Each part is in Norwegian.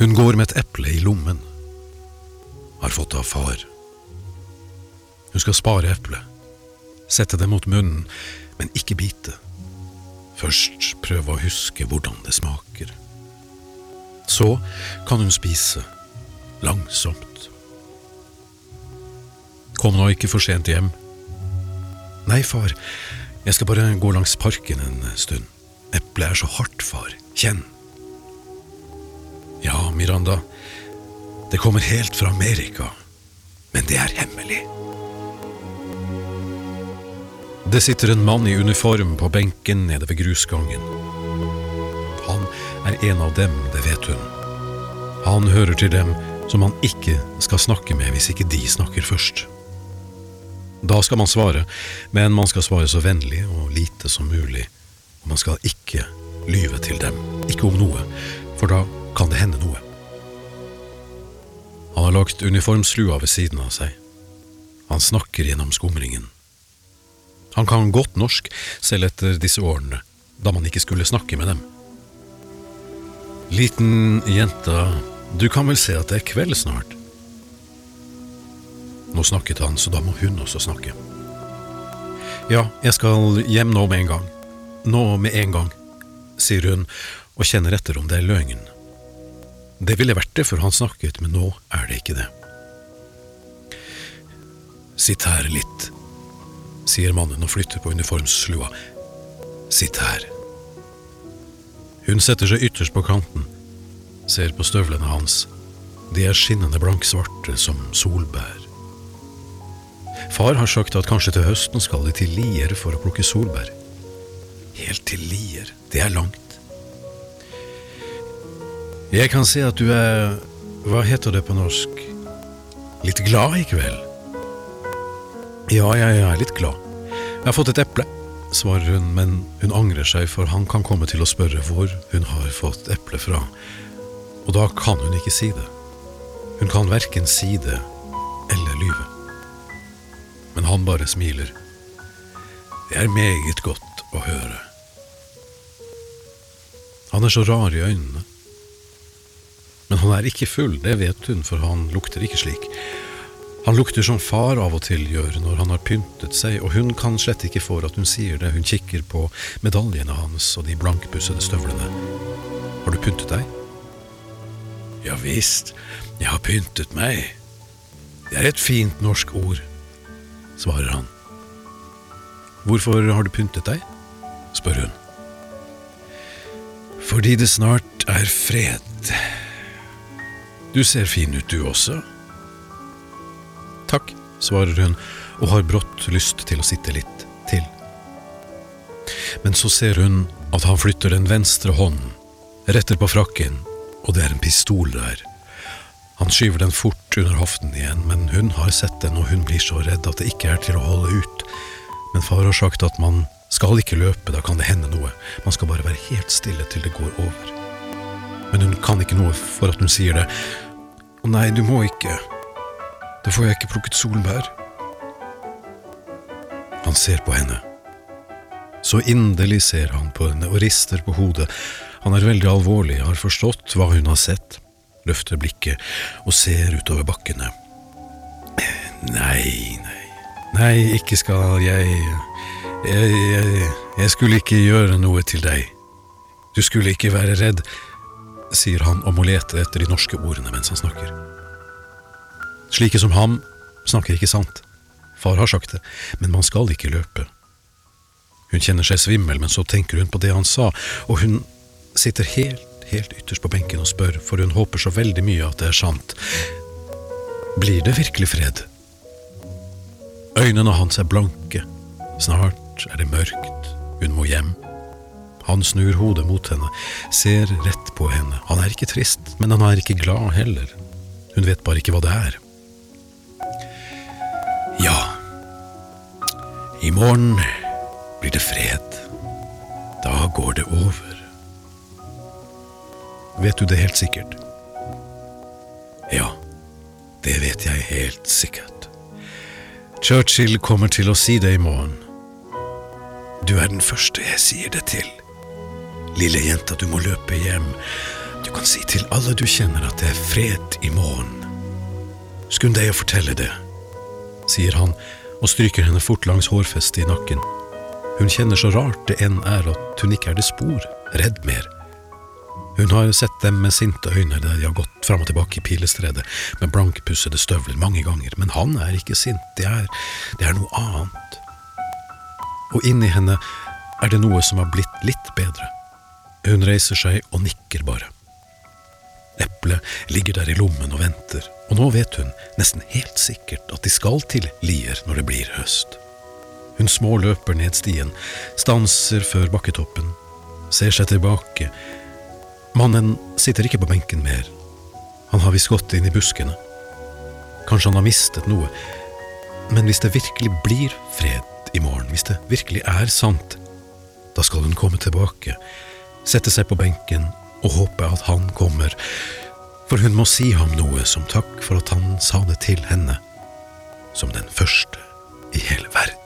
Hun går med et eple i lommen. Har fått av far. Hun skal spare eplet. Sette det mot munnen, men ikke bite. Først prøve å huske hvordan det smaker. Så kan hun spise. Langsomt. Kom nå ikke for sent hjem. Nei, far, jeg skal bare gå langs parken en stund. Eplet er så hardt, far. Kjenn. Miranda, det kommer helt fra Amerika, men det er hemmelig. Det sitter en mann i uniform på benken nede ved grusgangen. Han er en av dem, det vet hun. Han hører til dem som man ikke skal snakke med hvis ikke de snakker først. Da skal man svare, men man skal svare så vennlig og lite som mulig, og man skal ikke lyve til dem, ikke om noe, for da kan det hende noe. Han har lagt uniformslua ved siden av seg. Han snakker gjennom skumringen. Han kan godt norsk, selv etter disse årene, da man ikke skulle snakke med dem. Liten jenta, du kan vel se at det er kveld snart? Nå snakket han, så da må hun også snakke. Ja, jeg skal hjem nå med en gang. Nå med en gang, sier hun og kjenner etter om det er løgn. Det ville vært det før han snakket, men nå er det ikke det. Sitt her litt, sier mannen og flytter på uniformslua. Sitt her. Hun setter seg ytterst på kanten, ser på støvlene hans. De er skinnende blanksvarte som solbær. Far har sagt at kanskje til høsten skal de til Lier for å plukke solbær. Helt til Lier, det er langt. Jeg kan se at du er, hva heter det på norsk, litt glad i kveld? Ja, jeg er litt glad. Jeg har fått et eple, svarer hun, men hun angrer seg, for han kan komme til å spørre hvor hun har fått eple fra, og da kan hun ikke si det. Hun kan verken si det eller lyve. Men han bare smiler. Det er meget godt å høre. Han er så rar i øynene. Men han er ikke full, det vet hun, for han lukter ikke slik. Han lukter som far av og til gjør når han har pyntet seg, og hun kan slett ikke for at hun sier det, hun kikker på medaljene hans og de blankpussede støvlene. Har du pyntet deg? Ja visst, jeg har pyntet meg. Det er et fint norsk ord, svarer han. Hvorfor har du pyntet deg? spør hun. Fordi det snart er fred. Du ser fin ut, du også. Takk, svarer hun og har brått lyst til å sitte litt til. Men så ser hun at han flytter den venstre hånden, retter på frakken, og det er en pistol der. Han skyver den fort under hoften igjen, men hun har sett den, og hun blir så redd at det ikke er til å holde ut. Men far har sagt at man skal ikke løpe, da kan det hende noe, man skal bare være helt stille til det går over. Men hun kan ikke noe for at hun sier det. Å nei, du må ikke. Da får jeg ikke plukket solbær. Han ser på henne. Så inderlig ser han på henne og rister på hodet. Han er veldig alvorlig, har forstått hva hun har sett, løfter blikket og ser utover bakkene. Nei, nei, nei, ikke skal jeg jeg, jeg jeg skulle ikke gjøre noe til deg. Du skulle ikke være redd, sier han og må lete etter de norske ordene mens han snakker. Slike som ham snakker ikke sant. Far har sagt det, men man skal ikke løpe. Hun kjenner seg svimmel, men så tenker hun på det han sa, og hun sitter helt, helt ytterst på benken og spør, for hun håper så veldig mye at det er sant. Blir det virkelig fred? Øynene hans er blanke. Snart er det mørkt. Hun må hjem. Han snur hodet mot henne, ser rett på henne. Han er ikke trist, men han er ikke glad heller. Hun vet bare ikke hva det er. Ja, i morgen blir det fred. Da går det over. Vet du det helt sikkert? Ja, det vet jeg helt sikkert. Churchill kommer til å si det i morgen. Du er den første jeg sier det til. Lille jenta, du må løpe hjem. Du kan si til alle du kjenner at det er fred i morgen. Skund deg å fortelle det, sier han og stryker henne fort langs hårfestet i nakken. Hun kjenner så rart det enn er at hun ikke er det spor redd mer. Hun har sett dem med sinte øyne der de har gått fram og tilbake i pilestredet med blankpussede støvler mange ganger, men han er ikke sint, det er, det er noe annet. Og inni henne er det noe som har blitt litt bedre. Hun reiser seg og nikker bare. Eplet ligger der i lommen og venter, og nå vet hun nesten helt sikkert at de skal til Lier når det blir høst. Hun småløper ned stien, stanser før bakketoppen, ser seg tilbake. Mannen sitter ikke på benken mer. Han har visst gått inn i buskene. Kanskje han har mistet noe. Men hvis det virkelig blir fred i morgen, hvis det virkelig er sant, da skal hun komme tilbake, sette seg på benken og håpe at han kommer, for hun må si ham noe som takk for at han sa det til henne, som den første i hele verden.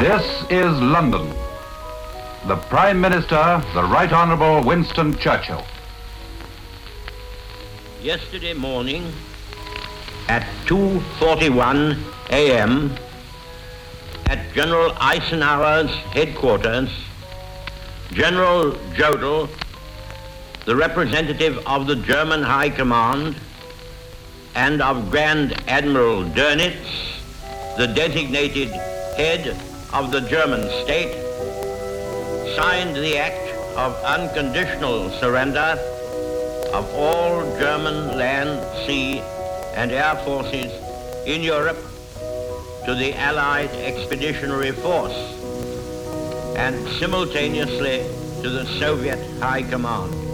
This is London. The Prime Minister, the Right Honourable Winston Churchill. Yesterday morning at 2.41 a.m. at General Eisenhower's headquarters, General Jodl, the representative of the German High Command, and of Grand Admiral Dönitz, the designated head of the German state, signed the act of unconditional surrender of all German land, sea, and air forces in Europe to the Allied Expeditionary Force and simultaneously to the Soviet High Command.